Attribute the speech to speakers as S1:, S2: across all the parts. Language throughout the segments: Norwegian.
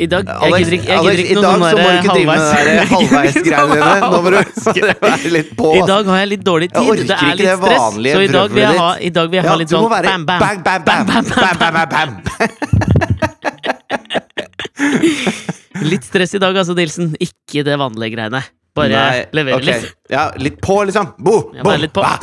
S1: I dag Jeg gidder ikke, jeg gidder ikke
S2: i
S1: noe
S2: dag
S1: sånn
S2: så må du ikke drive med det halvveisgreiene dine. Nå må du være litt på.
S1: I dag har jeg litt dårlig
S2: Jeg
S1: tid.
S2: orker
S1: Det er
S2: ikke
S1: litt
S2: det
S1: stress.
S2: vanlige
S1: Så i dag vil jeg ha, i dag vil jeg ha litt sånn bam, bam.
S2: bam, bam, bam, bam, bam, bam.
S1: Litt stress i dag, altså, Nilsen. Ikke det vanlige greiene. Bare levere litt.
S2: Ja, litt på, liksom. Bo,
S1: bo,
S2: ba.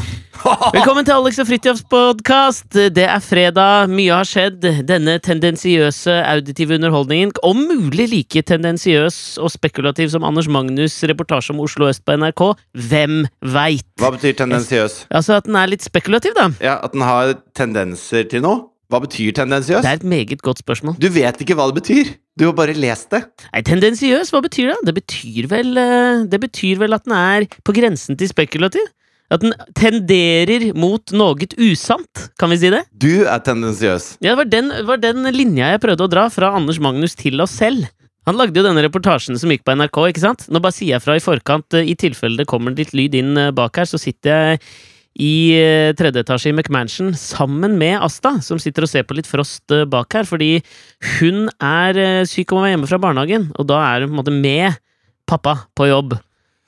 S1: Velkommen til Alex og Fridtjofs podkast. Det er fredag, mye har skjedd. Denne tendensiøse auditive underholdningen, om mulig like tendensiøs og spekulativ som Anders Magnus' reportasje om Oslo øst på NRK, hvem veit?
S2: Hva betyr tendensiøs?
S1: Altså at den er litt spekulativ, da.
S2: Ja, At den har tendenser til noe? Hva betyr tendensiøs?
S1: Det er et meget godt spørsmål.
S2: Du vet ikke hva det betyr! Du har bare lest det.
S1: Nei, tendensiøs, hva betyr det? Det betyr vel eh, Det betyr vel at den er på grensen til spekulativ? At den tenderer mot noe usant, kan vi si det?
S2: Du er tendensiøs.
S1: Ja, det var den, var den linja jeg prøvde å dra fra Anders Magnus til oss selv. Han lagde jo denne reportasjen som gikk på NRK, ikke sant? Nå bare sier jeg fra i forkant, eh, i tilfelle det kommer litt lyd inn eh, bak her, så sitter jeg i eh, tredje etasje i McMansion sammen med Asta, som sitter og ser på litt frost bak her, fordi hun er syk og må være hjemme fra barnehagen, og da er hun på en måte med pappa på jobb.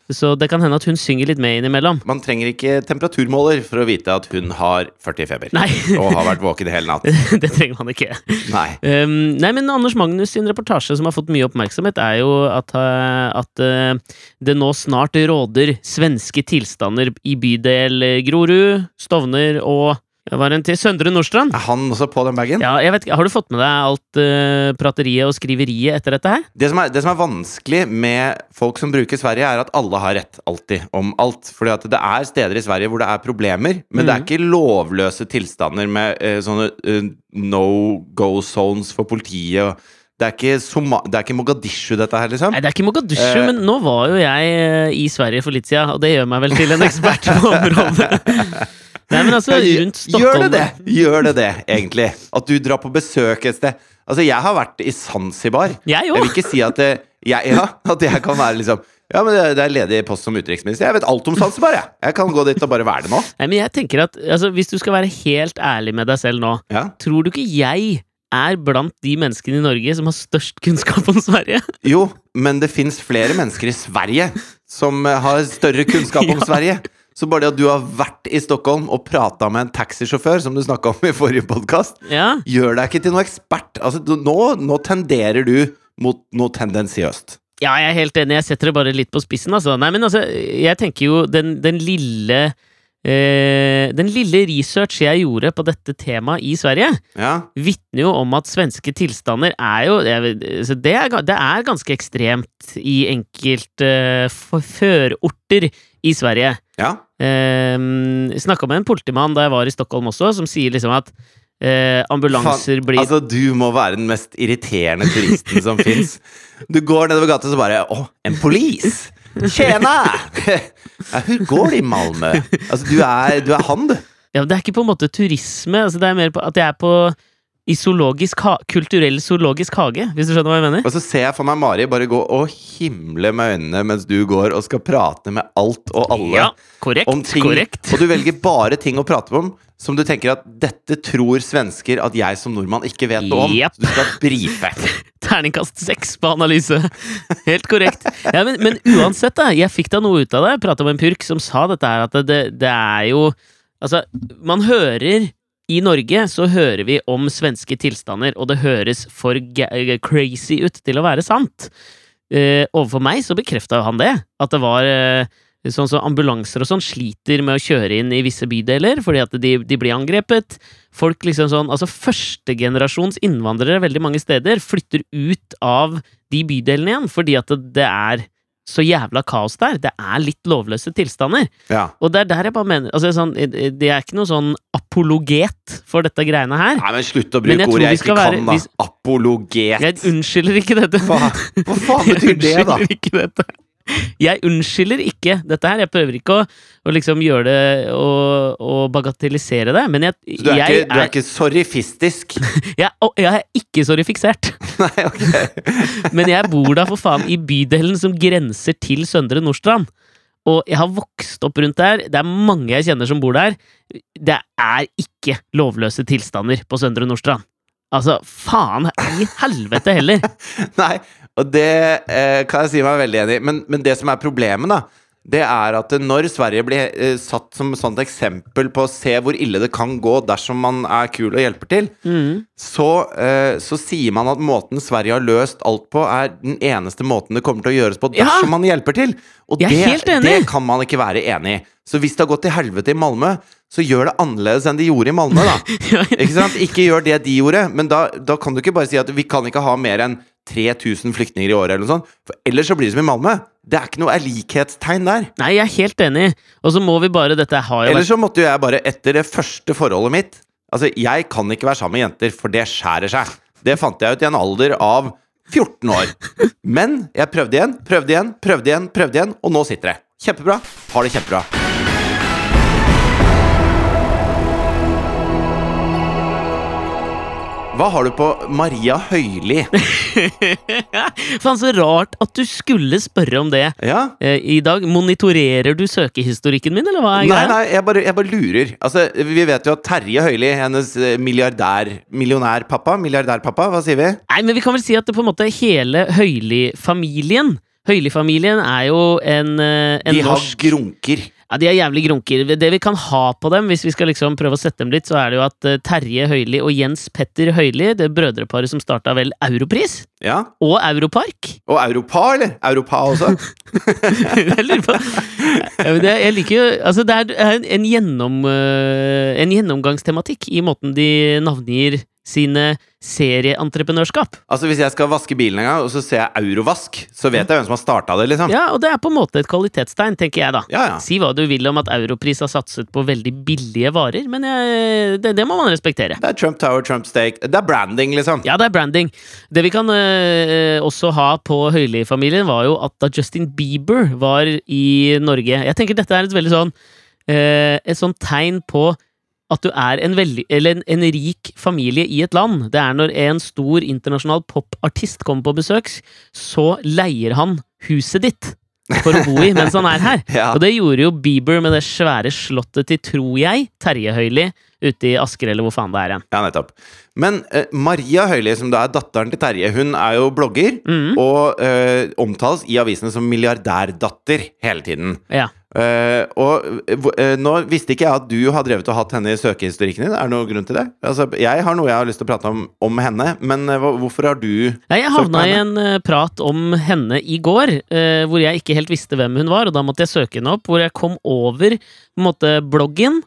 S1: Så det kan hende at hun synger litt med innimellom.
S2: Man trenger ikke temperaturmåler for å vite at hun har 40 feber.
S1: Nei.
S2: Og har vært våken hele natt.
S1: det trenger man ikke.
S2: Nei.
S1: Um, nei, men Anders Magnus sin reportasje som har fått mye oppmerksomhet, er jo at, uh, at uh, det nå snart råder svenske tilstander i bydel eh, Grorud, Stovner og var en til Søndre Nordstrand.
S2: Er han også på den bagen?
S1: Ja, jeg vet ikke, Har du fått med deg alt uh, prateriet og skriveriet etter dette her?
S2: Det som, er, det som er vanskelig med folk som bruker Sverige, er at alle har rett alltid om alt. Fordi at det er steder i Sverige hvor det er problemer, men det er
S1: Mhm.
S2: ikke lovløse tilstander med uh, sånne uh, no go zones for politiet. og Det er, ikke Soma det er ikke Mogadishu, dette her, liksom.
S1: Nei, det er ikke Mogadishu,
S2: Eh.
S1: men nå var jo jeg eh, i Sverige for litt siden, og det gjør meg vel til en ekspert på området. Nei, men altså, rundt Stockholm
S2: Gjør det det? Gjør det det, egentlig? At du drar på besøk et sted? Altså, jeg har vært i Zanzibar.
S1: Jeg
S2: Jeg vil ikke si at jeg, ja, at jeg kan være liksom Ja, men det, det er ledig post som utenriksminister. Jeg vet alt om Zanzibar, jeg. Jeg kan gå dit og bare være det nå.
S1: Nei, men jeg tenker at altså, Hvis du skal være helt ærlig med deg selv nå,
S2: Ja.
S1: tror du ikke jeg er blant de menneskene i Norge som har størst kunnskap om Sverige?
S2: Jo, men det fins flere mennesker i Sverige som eh, har større kunnskap om
S1: Ja.
S2: Sverige. Så bare det at du har vært i Stockholm og prata med en taxisjåfør, som du snakka om i forrige podkast,
S1: Ja,
S2: gjør deg ikke til noe ekspert. Altså, du, nå, nå tenderer du mot noe tendensiøst.
S1: ja, jeg er helt enig. Jeg setter det bare litt på spissen, altså. Nei, men altså, jeg tenker jo den, den lille eh, Den lille research jeg gjorde på dette temaet i Sverige,
S2: Ja.
S1: vitner jo om at svenske tilstander er jo vet, altså, det, er, det er ganske ekstremt i enkelte uh, førorter i Sverige.
S2: ja.
S1: Eh, Snakka med en politimann da jeg var i Stockholm også, som sier liksom at eh, ambulanser
S2: Fan,
S1: blir
S2: Altså, du må være den mest irriterende turisten som fins. Du går nedover gata, så bare Å, en polis! Tjena! Ja, Hvor går det i Malmö? Altså, du er, du er han, du.
S1: Ja, men Det er ikke på en måte turisme, altså det er mer på at jeg er på i zoologisk kulturell zoologisk hage, hvis du skjønner hva jeg mener?
S2: Og så ser jeg for meg Mari bare gå og himle med øynene mens du går og skal prate med alt og alle
S1: Ja, korrekt.
S2: om ting.
S1: korrekt.
S2: Og du velger bare ting å prate om som du tenker at dette tror svensker at jeg som nordmann ikke vet noe om.
S1: Yep.
S2: Så du skal brife.
S1: Terningkast seks på analyse. Helt korrekt. Ja, men, men uansett, da. Jeg fikk da noe ut av det. Jeg prata med en purk som sa dette her, at det, det er jo Altså, man hører i Norge så hører vi om svenske tilstander, og det høres for crazy ut til å være sant. Eh, overfor meg så bekrefta han det. At det var eh, sånn som ambulanser og sånn sliter med å kjøre inn i visse bydeler fordi at de, de blir angrepet. Folk liksom sånn Altså førstegenerasjons innvandrere veldig mange steder flytter ut av de bydelene igjen fordi at det, det er så jævla kaos der. Det er litt lovløse tilstander.
S2: Ja.
S1: Og det er der jeg bare mener altså, sånn, Det er ikke noe sånn apologet for dette greiene her.
S2: Nei, men slutt å bruke ord jeg ikke kan, være- da.
S1: hvis-
S2: Apologet.
S1: Jeg unnskylder ikke dette.
S2: Hva, hva faen betyr det, da?
S1: Jeg unnskylder ikke dette. Jeg unnskylder ikke dette her. Jeg prøver ikke å, å liksom gjøre det og, og bagatellisere det, men jeg,
S2: Så du er,
S1: jeg,
S2: ikke, du er ikke sorrifistisk?
S1: jeg, å, jeg er ikke sorrifiksert.
S2: Nei, ok.
S1: Men jeg bor da for faen i bydelen som grenser til Søndre Nordstrand. Og jeg har vokst opp rundt der. Det er mange jeg kjenner som bor der. Det er ikke lovløse tilstander på Søndre Nordstrand. Altså, faen i helvete heller!
S2: Nei, og det eh, kan jeg si meg veldig enig i. Men, men det som er problemet, da, det er at når Sverige blir eh, satt som sånt eksempel på å se hvor ille det kan gå dersom man er kul og hjelper til,
S1: Mm.
S2: så, eh, så sier man at måten Sverige har løst alt på, er den eneste måten det kommer til å gjøres på
S1: Ja!
S2: dersom man hjelper til. Og det, det kan man ikke være enig i. Så hvis det har gått til helvete i Malmö, så gjør det annerledes enn de gjorde i Malmö, da. Ikke sant? Ikke gjør det de gjorde, men da, da kan du ikke bare si at vi kan ikke ha mer enn 3000 flyktninger i året, eller noe sånt. For ellers så blir det som i Malmö. Det er ikke noe likhetstegn der.
S1: Nei, jeg er helt enig. Og så må vi bare Dette har jo
S2: Eller
S1: vært
S2: så måtte jo jeg bare, etter det første forholdet mitt Altså, jeg kan ikke være sammen med jenter, for det skjærer seg. Det fant jeg ut i en alder av 14 år. Men jeg prøvde igjen, prøvde igjen, prøvde igjen, prøvde igjen, og nå sitter det. Kjempebra. Har det kjempebra. Hva har du på Maria Høili?
S1: Faen, så rart at du skulle spørre om det
S2: Ja?
S1: eh, i dag. Monitorerer du søkehistorikken min, eller hva er
S2: Nei,
S1: greia?
S2: nei, jeg bare, jeg bare lurer. Altså, Vi vet jo at Terje Høili, hennes eh, milliardær, millionærpappa Milliardærpappa, hva sier vi?
S1: Nei, men vi kan vel si at det på en måte hele Høyli-familien Høyli-familien er jo en, eh, en
S2: De har
S1: norsk
S2: grunker.
S1: Ja, De er jævlig grunker. Det vi kan ha på dem, hvis vi skal liksom prøve å sette dem litt, så er det jo at eh, Terje Høyli og Jens Petter Høyli, det brødreparet som starta vel Europris
S2: Ja.
S1: og Europark
S2: Og Europa, eller? Europa også?
S1: Jeg lurer på Jeg liker jo Altså, det er en, en, gjennom, eh, en gjennomgangstematikk i måten de navngir sine serieentreprenørskap.
S2: Altså Hvis jeg skal vaske bilen en gang, og så ser jeg Eurovask, så vet jeg hvem som har starta det, liksom.
S1: Ja, og det er på en måte et kvalitetstegn, tenker jeg da.
S2: Ja, ja.
S1: Si hva du vil om at Europris har satset på veldig billige varer, men jeg, det, det må man respektere.
S2: Det er Trump Tower, Trump Steak. Det er branding, liksom.
S1: Ja, det er branding. Det vi kan øh, også ha på Høyli-familien, var jo at da Justin Bieber var i Norge Jeg tenker dette er et veldig sånn øh, Et sånn tegn på at du er en, veldig, eller en, en rik familie i et land. Det er når en stor internasjonal popartist kommer på besøk, så leier han huset ditt for å bo i mens han er her.
S2: Ja.
S1: Og det gjorde jo Bieber med det svære slottet til, tror jeg, Terje Høyli ute i Asker, eller hvor faen det er igjen.
S2: Ja, nettopp. Men eh, Maria Høili, som da er datteren til Terje, hun er jo blogger,
S1: mm.
S2: og eh, omtales i avisene som milliardærdatter hele tiden.
S1: Ja.
S2: Eh, og uh, nå visste ikke jeg at du har drevet og hatt henne i søkehistorikken din. Er det noen grunn til det? Altså, jeg har noe jeg har lyst til å prate om om henne, men uh, hvorfor har du
S1: Nei, jeg havna i en prat om henne i går, hvor jeg ikke helt visste hvem hun var, og da måtte jeg søke henne opp, hvor jeg kom over måte bloggen,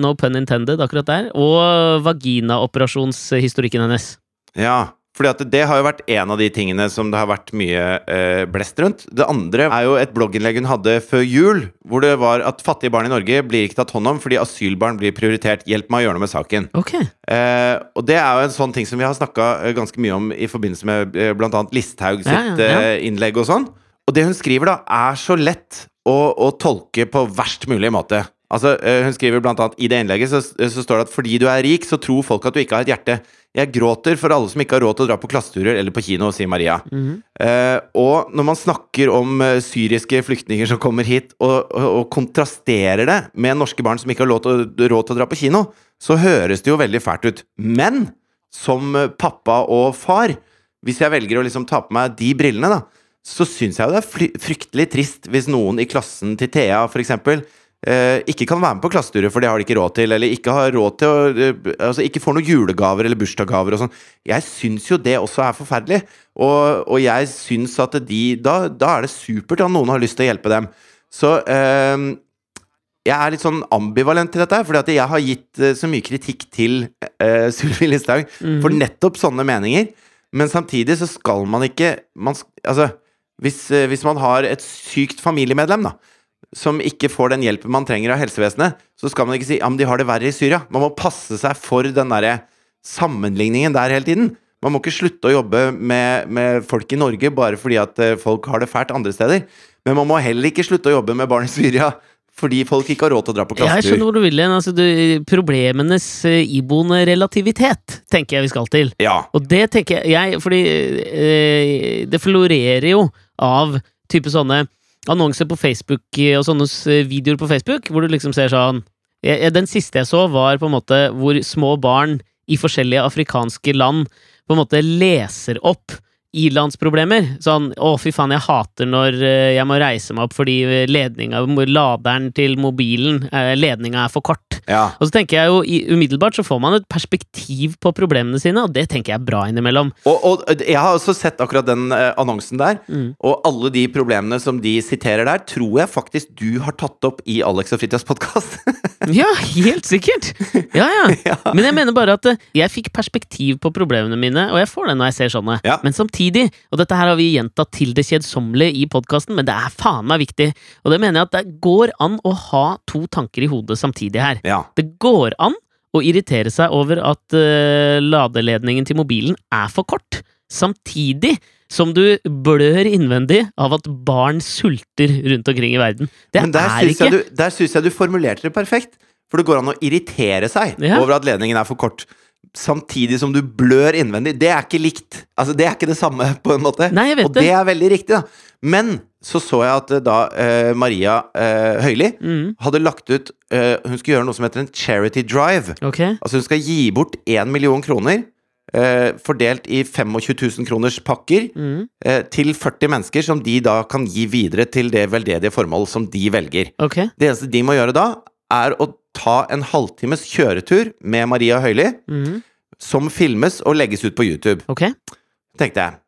S1: no pun intended akkurat der, og vaginaoperasjonshistorikken hennes.
S2: Ja, fordi at det har jo vært en av de tingene som det har vært mye eh, blest rundt. Det andre er jo et blogginnlegg hun hadde før jul, hvor det var at fattige barn i Norge blir ikke tatt hånd om fordi asylbarn blir prioritert. Hjelp meg å gjøre noe med saken.
S1: Okay.
S2: Eh, og det er jo en sånn ting som vi har snakka ganske mye om i forbindelse med eh, annet Listhaug sitt
S1: Ja, ja, ja.
S2: eh, innlegg og sånn. Og det hun skriver, da, er så lett å, å tolke på verst mulig måte. Altså, eh, Hun skriver blant annet i det innlegget så, så står det at fordi du er rik, så tror folk at du ikke har et hjerte. Jeg gråter for alle som ikke har råd til å dra på klasseturer eller på kino, sier Maria.
S1: Mhm.
S2: Eh, og når man snakker om eh, syriske flyktninger som kommer hit, og, og, og kontrasterer det med norske barn som ikke har råd til, råd til å dra på kino, så høres det jo veldig fælt ut. Men som eh, pappa og far, hvis jeg velger å liksom ta på meg de brillene, da, så syns jeg jo det er fryktelig trist hvis noen i klassen til Thea, for eksempel, eh, ikke kan være med på klasseturer, for det har de ikke råd til, eller ikke har råd til å eh, Altså ikke får noen julegaver eller bursdagsgaver og sånn. Jeg syns jo det også er forferdelig, og, og jeg syns at de da, da er det supert at noen har lyst til å hjelpe dem. Så eh, jeg er litt sånn ambivalent til dette, fordi at jeg har gitt eh, så mye kritikk til uh, Sylvi Listhaug
S1: mm.
S2: for nettopp sånne meninger. Men samtidig så skal man ikke man, Altså, hvis, eh, hvis man har et sykt familiemedlem, da, som ikke får den hjelpen man trenger av helsevesenet, så skal man ikke si ja, men de har det verre i Syria. Man må passe seg for den derre sammenligningen der hele tiden. Man må ikke slutte å jobbe med, med folk i Norge bare fordi at eh, folk har det fælt andre steder. Men man må heller ikke slutte å jobbe med barn i Syria fordi folk ikke har råd til å dra på
S1: Jeg skjønner hvor du vil hen. Altså, problemenes eh, iboende relativitet tenker jeg vi skal til.
S2: Ja.
S1: Og det tenker jeg Fordi øh, det florerer jo av type sånne annonser på Facebook eh, og sånne videoer på Facebook, hvor du liksom ser sånn Den siste jeg så, var på en måte hvor små barn i forskjellige afrikanske land på en måte leser opp ilandsproblemer. Sånn 'Å, fy faen, jeg hater når eh, jeg må reise meg opp fordi laderen til mobilen, eh, ledninga er for kort'.
S2: Ja.
S1: Og så tenker jeg jo i- umiddelbart så får man et perspektiv på problemene sine, og det tenker jeg er bra innimellom.
S2: Og, og jeg har også sett akkurat den eh, annonsen der,
S1: Mm.
S2: og alle de problemene som de siterer der, tror jeg faktisk du har tatt opp i Alex og Fritjofs podkast.
S1: Ja, helt sikkert! Ja, ja.
S2: ja.
S1: Men jeg mener bare at eh, jeg fikk perspektiv på problemene mine, og jeg får det når jeg ser sånne.
S2: Ja.
S1: Men samtidig, og dette her har vi gjentatt til det kjedsommelige i podkasten, men det er faen meg viktig, og det mener jeg at det går an å ha to tanker i hodet samtidig her.
S2: Ja.
S1: Det går an å irritere seg over at uh, ladeledningen til mobilen er for kort, samtidig som du blør innvendig av at barn sulter rundt omkring i verden. Det
S2: Men der
S1: er ikke
S2: du- der syns jeg du formulerte det perfekt. For det går an å irritere seg
S1: Ja.
S2: over at ledningen er for kort. Samtidig som du blør innvendig. Det er ikke likt. Altså, det er ikke det samme, på en måte.
S1: Nei, jeg
S2: Og det er veldig riktig, da. Men så så jeg at eh, da eh, Maria eh, Høili
S1: Mm,
S2: hadde lagt ut eh, Hun skulle gjøre noe som heter en charity drive.
S1: Okay.
S2: Altså hun skal gi bort én million kroner, eh, fordelt i 25 000 kroners pakker,
S1: Mm,
S2: eh, til 40 mennesker, som de da kan gi videre til det veldedige formål som de velger.
S1: Okay.
S2: Det eneste de må gjøre da, er å ta en halvtimes kjøretur med Maria Høili,
S1: Mm,
S2: som filmes og legges ut på YouTube.
S1: Okay.
S2: Tenkte jeg.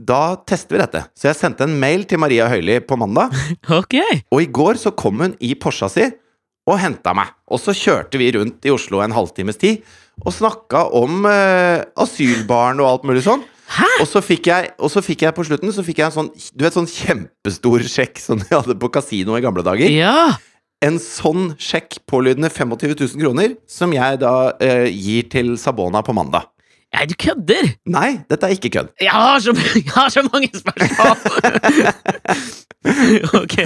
S2: Da tester vi dette. Så jeg sendte en mail til Maria Høili på mandag,
S1: Ok!
S2: og i går så kom hun i Porscha si og henta meg. Og så kjørte vi rundt i Oslo en halvtimes tid og snakka om eh, asylbarn og alt mulig sånn.
S1: Hæ?!
S2: Og så, fikk jeg, fikk jeg på slutten Så fikk jeg en sånn Du vet sånn kjempestor sjekk som de hadde på kasino i gamle dager?
S1: Ja!
S2: En sånn sjekk pålydende 25 000 kroner, som jeg da eh, gir til Sabona på mandag.
S1: Nei, du kødder!
S2: Nei, dette er ikke kødd.
S1: Jeg har så, jeg har så mange spørsmål! ok.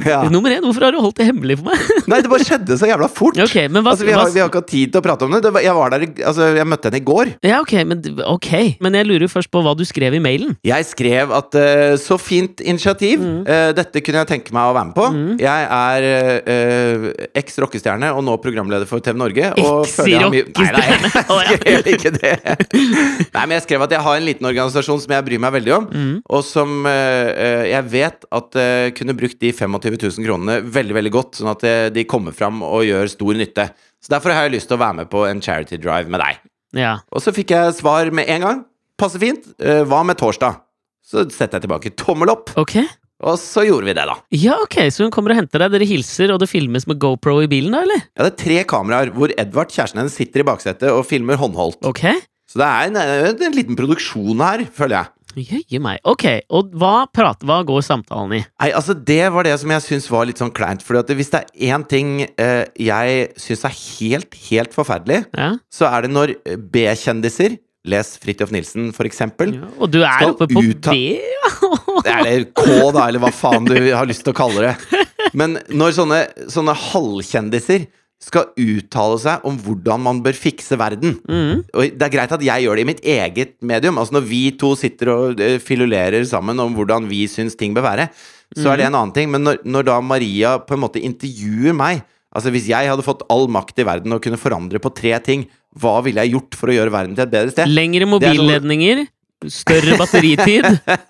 S2: Ja.
S1: Nummer én, hvorfor har du holdt det hemmelig for meg?
S2: Nei, det bare skjedde så jævla fort.
S1: Okay, men hva,
S2: Altså, vi, har,
S1: hva
S2: vi har ikke hatt tid til å prate om det. det var, jeg var der, altså, jeg møtte henne i går.
S1: Ja, ok, men, ok. Men jeg lurer først på hva du skrev i mailen.
S2: Jeg skrev at uh, så fint initiativ.
S1: Mm.
S2: Uh, dette kunne jeg tenke meg å være med på. Jeg er uh, eks rockestjerne og nå programleder for TV Norge.
S1: Eks
S2: føler jeg har mye-
S1: rockestjerne.
S2: Nei, nei, jeg skrev ikke det. Nei, men jeg skrev at jeg har en liten organisasjon som jeg bryr meg veldig om,
S1: Mm.
S2: og som eh, jeg vet at eh, kunne brukt de 25 000 kronene veldig, veldig godt, sånn at de kommer fram og gjør stor nytte. Så derfor har jeg lyst til å være med på en charity drive med deg.
S1: Ja.
S2: Og så fikk jeg svar med en gang. Passe fint. Hva med torsdag? Så setter jeg tilbake tommel opp,
S1: Okay.
S2: og så gjorde vi det, da.
S1: Ja, ok, så hun kommer og henter deg, dere hilser, og det filmes med GoPro i bilen, da, eller?
S2: Ja, det er tre kameraer hvor Edvard, kjæresten hennes, sitter i baksetet og filmer håndholdt.
S1: Ok.
S2: Så det er en, en, en liten produksjon her, føler jeg.
S1: Jøye meg. Ok, og hva, prater, hva går samtalen i?
S2: Nei, altså Det var det som jeg syns var litt sånn kleint. For hvis det er én ting eh, jeg syns er helt, helt forferdelig,
S1: Ja?
S2: så er det når B-kjendiser Les Fridtjof Nilsen, for eksempel.
S1: ja. Og du er oppe på B? ja?
S2: Det er K, da, eller hva faen du har lyst til å kalle det. Men når sånne, sånne halvkjendiser skal uttale seg om hvordan man bør fikse verden
S1: Mm.
S2: Og det er greit at jeg gjør det i mitt eget medium. Altså Når vi to sitter og eh, filulerer sammen om hvordan vi syns ting bør være, så er det en annen ting. Men når, når da Maria på en måte intervjuer meg Altså Hvis jeg hadde fått all makt i verden og kunne forandre på tre ting, hva ville jeg gjort for å gjøre verden til et bedre sted?
S1: Lengre
S2: sånn-
S1: mobilledninger, større batteritid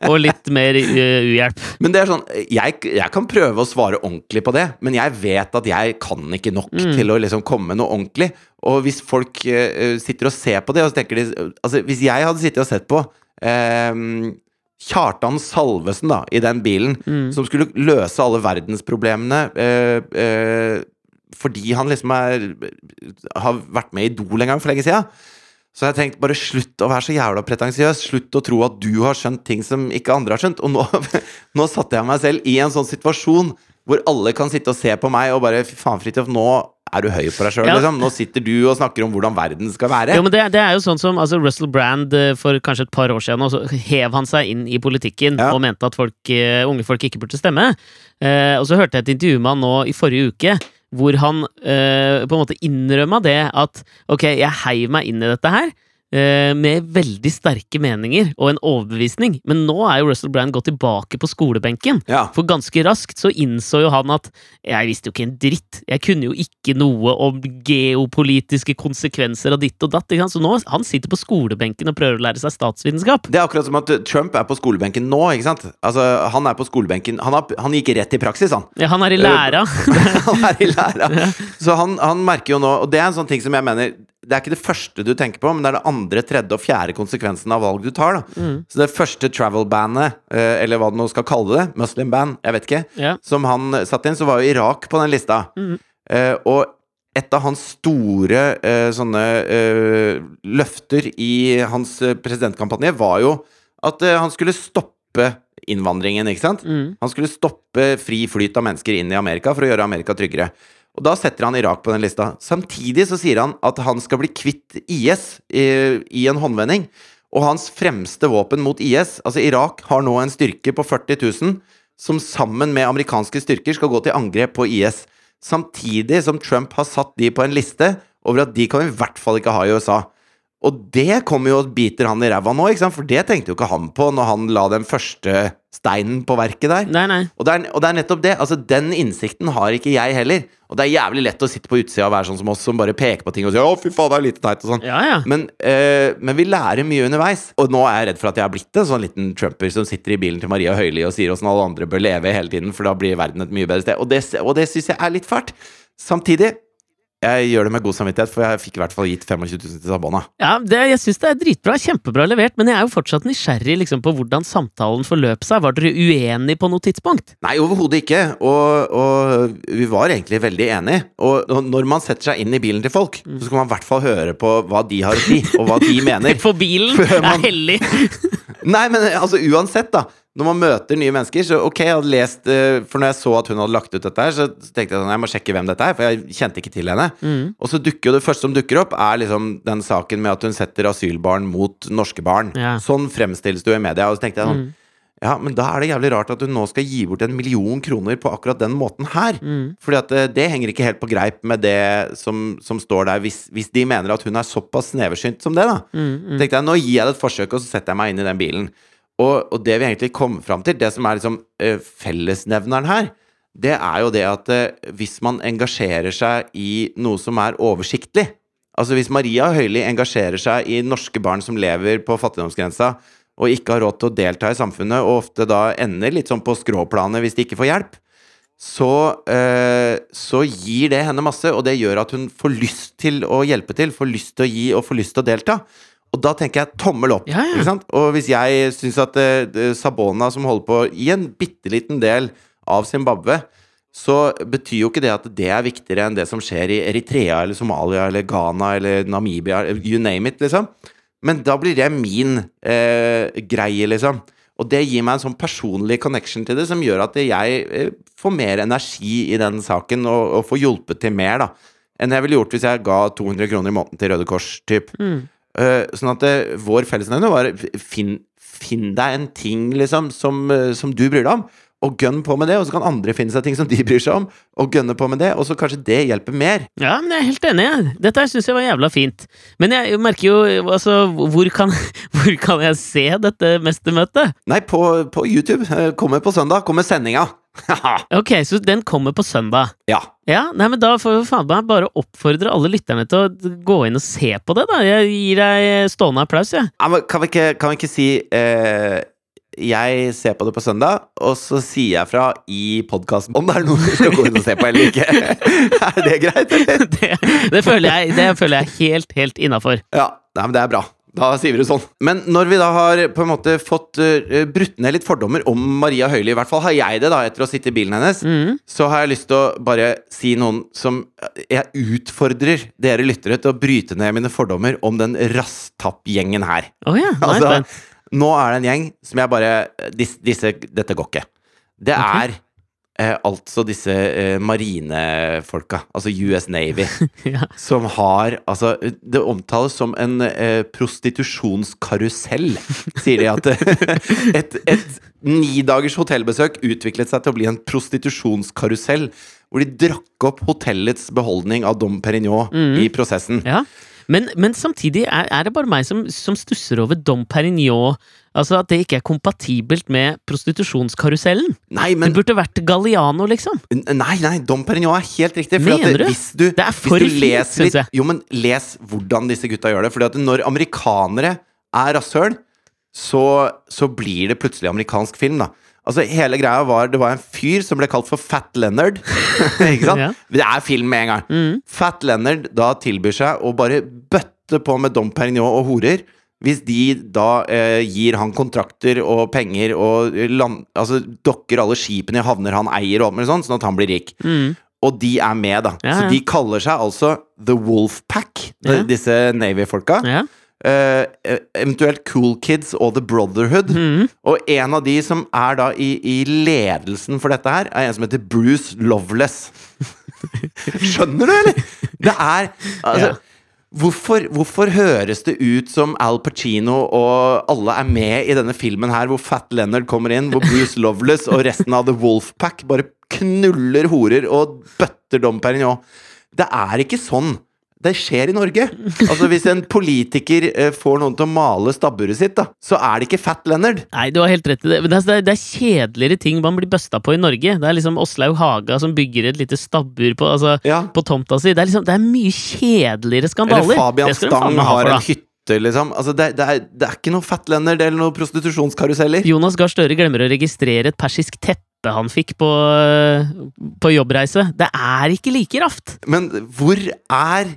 S1: og litt mer eh, uhjelp.
S2: Men det er sånn, jeg, jeg kan prøve å svare ordentlig på det, men jeg vet at jeg kan ikke nok
S1: Mm.
S2: til å liksom komme noe ordentlig. Og hvis folk uh, sitter og ser på det, og så tenker de Altså, hvis jeg hadde sittet og sett på eh, Kjartan Salvesen da, i den bilen,
S1: Mm.
S2: som skulle løse alle verdensproblemene eh, eh, fordi han liksom er har vært med i Idol en gang for lenge siden. Så jeg tenkte bare slutt å være så jævla pretensiøs. Slutt å tro at du har skjønt ting som ikke andre har skjønt. Og nå, nå satte jeg meg selv i en sånn situasjon hvor alle kan sitte og se på meg og bare Fy faen, Fridtjof, nå er du høy på deg sjøl,
S1: Ja.
S2: liksom. Nå sitter du og snakker om hvordan verden skal være.
S1: Jo, men det, det er jo sånn som altså Russell Brand eh, for kanskje et par år siden, så hev han seg inn i politikken
S2: Ja.
S1: og mente at folk, eh, unge folk ikke burde stemme. Eh, og så hørte jeg et intervju med han nå i forrige uke, hvor han eh, på en måte innrømma det at ok, jeg heiv meg inn i dette her. Eh, med veldig sterke meninger og en overbevisning. Men nå er jo Russell Brand gått tilbake på skolebenken.
S2: Ja.
S1: For ganske raskt så innså jo han at jeg visste jo ikke en dritt. Jeg kunne jo ikke noe om geopolitiske konsekvenser av ditt og datt. Så nå han sitter på skolebenken og prøver å lære seg statsvitenskap.
S2: Det er akkurat som at Trump er på skolebenken nå, ikke sant? Altså, han er på skolebenken Han, har, han gikk rett i praksis, han.
S1: Ja, han er i læra.
S2: han er i læra. Så han, han merker jo nå Og det er en sånn ting som jeg mener Det er ikke det første du tenker på, men det er det andre, tredje og fjerde konsekvensen av valg du tar. da Så det første travel-bandet, eh, eller hva du nå skal kalle det, muslim-band, jeg vet ikke,
S1: yeah.
S2: som han satte inn, så var jo Irak på den lista. Eh, og et av hans store uh, sånne uh, løfter i hans presidentkampanje var jo at han skulle stoppe innvandringen, ikke sant?
S1: Mm.
S2: Han skulle stoppe fri flyt av mennesker inn i Amerika for å gjøre Amerika tryggere. Og da setter han Irak på den lista. Samtidig så sier han at han skal bli kvitt IS i, i en håndvending. Og hans fremste våpen mot IS Altså, Irak har nå en styrke på 40 000 som sammen med amerikanske styrker skal gå til angrep på IS. Samtidig som Trump har satt de på en liste over at de kan vi i hvert fall ikke ha i USA. Og det kommer jo og biter han i ræva nå, ikke sant? for det tenkte jo ikke han på når han la den første steinen på verket der.
S1: Nei, nei.
S2: Og det, er, og det er nettopp det. Altså, Den innsikten har ikke jeg heller. Og det er jævlig lett å sitte på utsida og være sånn som oss, som bare peker på ting og sier 'Å, fy faen, det er lite teit', og sånn.
S1: Ja, ja.
S2: Men, øh, men vi lærer mye underveis. Og nå er jeg redd for at jeg har blitt en sånn liten trumper som sitter i bilen til Maria Høili og sier åssen alle andre bør leve hele tiden, for da blir verden et mye bedre sted. Og det, og det syns jeg er litt fælt. Samtidig, jeg gjør det med god samvittighet, for jeg fikk i hvert fall gitt 25 000 til Sabona.
S1: Ja, det, jeg syns det er dritbra. Kjempebra levert. Men jeg er jo fortsatt nysgjerrig liksom, på hvordan samtalen forløp seg. Var dere uenige på noe tidspunkt?
S2: Nei, overhodet ikke. Og, og vi var egentlig veldig enige. Og, og når man setter seg inn i bilen til folk, så skal man i hvert fall høre på hva de har å si, og hva de mener.
S1: For bilen
S2: man...
S1: er hellig!
S2: Nei, men altså uansett, da. Når man møter nye mennesker, så ok, jeg hadde lest eh, For når jeg så at hun hadde lagt ut dette her, så tenkte jeg sånn, jeg må sjekke hvem dette er, for jeg kjente ikke til henne. Og så dukker jo det første som dukker opp, er liksom den saken med at hun setter asylbarn mot norske barn.
S1: Ja.
S2: Sånn fremstilles det jo i media. Og så tenkte jeg sånn Ja, men da er det jævlig rart at hun nå skal gi bort en million kroner på akkurat den måten her. Fordi at det, det henger ikke helt på greip med det som, som står der, hvis, hvis de mener at hun er såpass sneversynt som det, da. tenkte jeg, nå gir jeg det et forsøk, og så setter jeg meg inn i den bilen. Og, og det vi egentlig kom fram til, det som er liksom uh, fellesnevneren her, det er jo det at uh, hvis man engasjerer seg i noe som er oversiktlig Altså hvis Maria Høili engasjerer seg i norske barn som lever på fattigdomsgrensa, og ikke har råd til å delta i samfunnet, og ofte da ender litt sånn på skråplanet hvis de ikke får hjelp, så, eh, så gir det henne masse, og det gjør at hun får lyst til å hjelpe til, får lyst til å gi og får lyst til å delta. Og da tenker jeg tommel opp.
S1: Ja, ja.
S2: Og hvis jeg syns at uh, Sabona, som holder på i en bitte liten del av Zimbabwe, så betyr jo ikke det at det er viktigere enn det som skjer i Eritrea eller Somalia eller Ghana eller Namibia, you name it, liksom. Men da blir det min uh, greie, liksom. Og det gir meg en sånn personlig connection til det, som gjør at jeg eh, får mer energi i den saken, og, og får hjulpet til mer, da. Enn jeg ville gjort hvis jeg ga 200 kroner i måneden til Røde Kors, typ. Eh, sånn at eh, vår fellesnevner var finn, finn deg en ting, liksom, som, eh, som du bryr deg om. Og gønn på med det, og så kan andre finne seg ting som de bryr seg om, og gønne på med det, og så kanskje det hjelper mer.
S1: Ja, men jeg er helt enig. Dette syns jeg var jævla fint. Men jeg merker jo altså Hvor kan, hvor kan jeg se dette mestermøtet?
S2: Nei, på, på YouTube. Kommer på søndag. Kommer sendinga.
S1: Ok, så den kommer på søndag.
S2: ja.
S1: Ja, nei, men Da får vi faen meg bare oppfordre alle lytterne til å gå inn og se på det. da Jeg gir deg stående applaus, jeg.
S2: Ja, men kan, vi ikke, kan vi ikke si eh, Jeg ser på det på søndag, og så sier jeg fra i podkasten om det er noe du skal gå inn og se på eller ikke. er det greit, eller?
S1: Det, det, føler jeg, det føler jeg helt, helt innafor.
S2: Ja, nei, men det er bra. Da sier vi det sånn. Men når vi da har på en måte fått uh, brutt ned litt fordommer om Maria Høili, i hvert fall har jeg det da etter å sitte i bilen hennes, så har jeg lyst til å bare si noen som Jeg utfordrer dere lyttere til å bryte ned mine fordommer om den Rastapp-gjengen her.
S1: Oh, ja,
S2: Altså, nå er det en gjeng som jeg bare dis, disse, Dette går ikke. Det
S1: okay.
S2: er eh, altså disse eh, marinefolka, altså US Navy,
S1: Ja.
S2: som har Altså, det omtales som en eh, prostitusjonskarusell, sier de at et, et nidagers hotellbesøk utviklet seg til å bli en prostitusjonskarusell, hvor de drakk opp hotellets beholdning av Dom Perignon i prosessen.
S1: ja. Men, men samtidig er, er det bare meg som, som stusser over Dom Perignon. Altså At det ikke er kompatibelt med prostitusjonskarusellen.
S2: Nei,
S1: Det burde vært Galliano, liksom.
S2: Nei, nei, Dom Perignon er helt riktig.
S1: Mener du?
S2: Hvis du,
S1: Det er for fint,
S2: syns
S1: jeg.
S2: Jo, men les hvordan disse gutta gjør det. Fordi at når amerikanere er rasshøl, så, så blir det plutselig amerikansk film, da. Altså, hele greia var Det var en fyr som ble kalt for Fat Leonard. ikke sant?
S1: Ja.
S2: Det er film med en gang.
S1: Mm.
S2: Fat Leonard da tilbyr seg å bare bøtte på med Dom Perignon og horer. Hvis de da eh, gir han kontrakter og penger og land, altså, dokker alle skipene i havner han eier, og alt sånn, sånn at han blir rik.
S1: Mm.
S2: Og de er med, da.
S1: Ja,
S2: Så de kaller seg altså The Wolf Pack,
S1: Ja.
S2: disse Navy-folka.
S1: Ja.
S2: Eh, eventuelt Cool Kids og The Brotherhood.
S1: Mm.
S2: Og en av de som er da i, i ledelsen for dette her, er en som heter Bruce Loveless. Skjønner du, eller? Det er altså,
S1: Ja.
S2: Hvorfor, hvorfor høres det ut som Al Pacino og alle er med i denne filmen her, hvor Fat Leonard kommer inn, hvor Bruce Loveless og resten av The Wolfpack bare knuller horer og bøtter Dom Perignon? Det er ikke sånn det skjer i Norge. Altså Hvis en politiker eh, får noen til å male stabburet sitt, da, så er det ikke Fat Leonard.
S1: Nei, du har helt rett i det. Men det er, det er- er kjedeligere ting man blir busta på i Norge. Det er liksom Åslaug Haga som bygger et lite stabbur på, altså,
S2: Ja.
S1: på tomta si. Det er, liksom, det er mye kjedeligere skandaler.
S2: Eller Fabian Stang har
S1: for,
S2: en hytte, liksom. Altså, det, det, er, det er ikke noe Fat Leonard eller noe prostitusjonskaruseller.
S1: Jonas Gahr Støre glemmer å registrere et persisk teppe han fikk på, på jobbreise. Det er ikke like raft!
S2: Men hvor er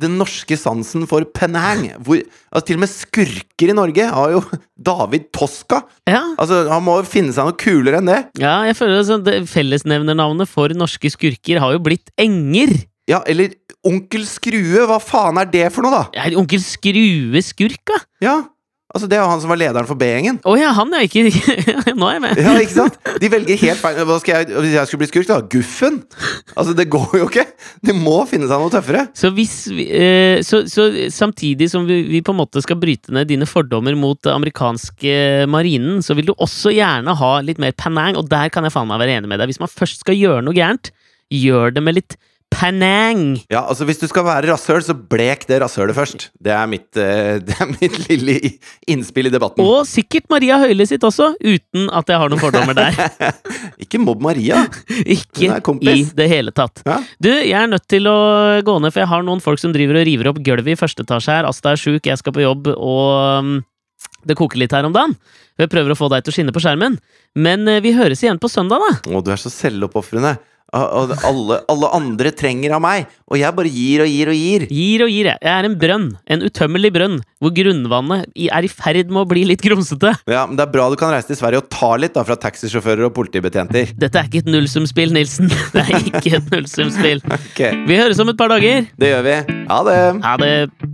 S2: den norske sansen for Penang? Hvor, altså, til og med skurker i Norge har jo David Toska.
S1: Ja,
S2: Altså, Han må jo finne seg noe kulere enn det.
S1: ja jeg føler altså, det Fellesnevnernavnet for norske skurker har jo blitt Enger.
S2: Ja, eller Onkel Skrue. Hva faen er det for noe, da?
S1: Ja, onkel Skrue skurk, da?
S2: Ja, altså Det er han som var lederen for B-gjengen.
S1: Å ja, han er ikke Nå er jeg med.
S2: Ja, ikke sant? De velger helt feil. Skal jeg, hvis jeg skulle bli skurk, da? Guffen? Altså, det går jo ikke! De må finne seg noe tøffere.
S1: Så, hvis vi, eh, så, så samtidig som vi, vi på en måte skal bryte ned dine fordommer mot den amerikanske marinen, så vil du også gjerne ha litt mer panang, og der kan jeg faen meg være enig med deg. Hvis man først skal gjøre noe gærent, gjør det med litt panang!
S2: Ja, altså Hvis du skal være rasshøl, så blek det rasshølet først. Det er mitt, eh, det er mitt lille innspill i debatten.
S1: Og sikkert Maria Høile sitt også, uten at jeg har noen fordommer der.
S2: Ikke mobb Maria!
S1: Ikke i det hele tatt.
S2: Ja.
S1: Du, jeg er nødt til å gå ned, for jeg har noen folk som driver og river opp gulvet i første etasje her. Asta er sjuk, jeg skal på jobb, og um, det koker litt her om dagen. Jeg prøver å få deg til å skinne på skjermen. Men eh, vi høres igjen på søndag, da.
S2: Å, du er så selvoppofrende. Og- og Alle, alle andre trenger av meg, og jeg bare gir og gir og gir.
S1: Gir og gir, jeg. Jeg er en brønn. En utømmelig brønn. Hvor grunnvannet er i ferd med å bli litt grumsete.
S2: Ja, men Det er bra du kan reise til Sverige og ta litt da fra taxisjåfører og politibetjenter.
S1: Dette er ikke et nullsumspill, Nilsen. Det er ikke et nullsumspill.
S2: okay.
S1: Vi høres om et par dager.
S2: Det gjør vi. Ha det!
S1: Ha det.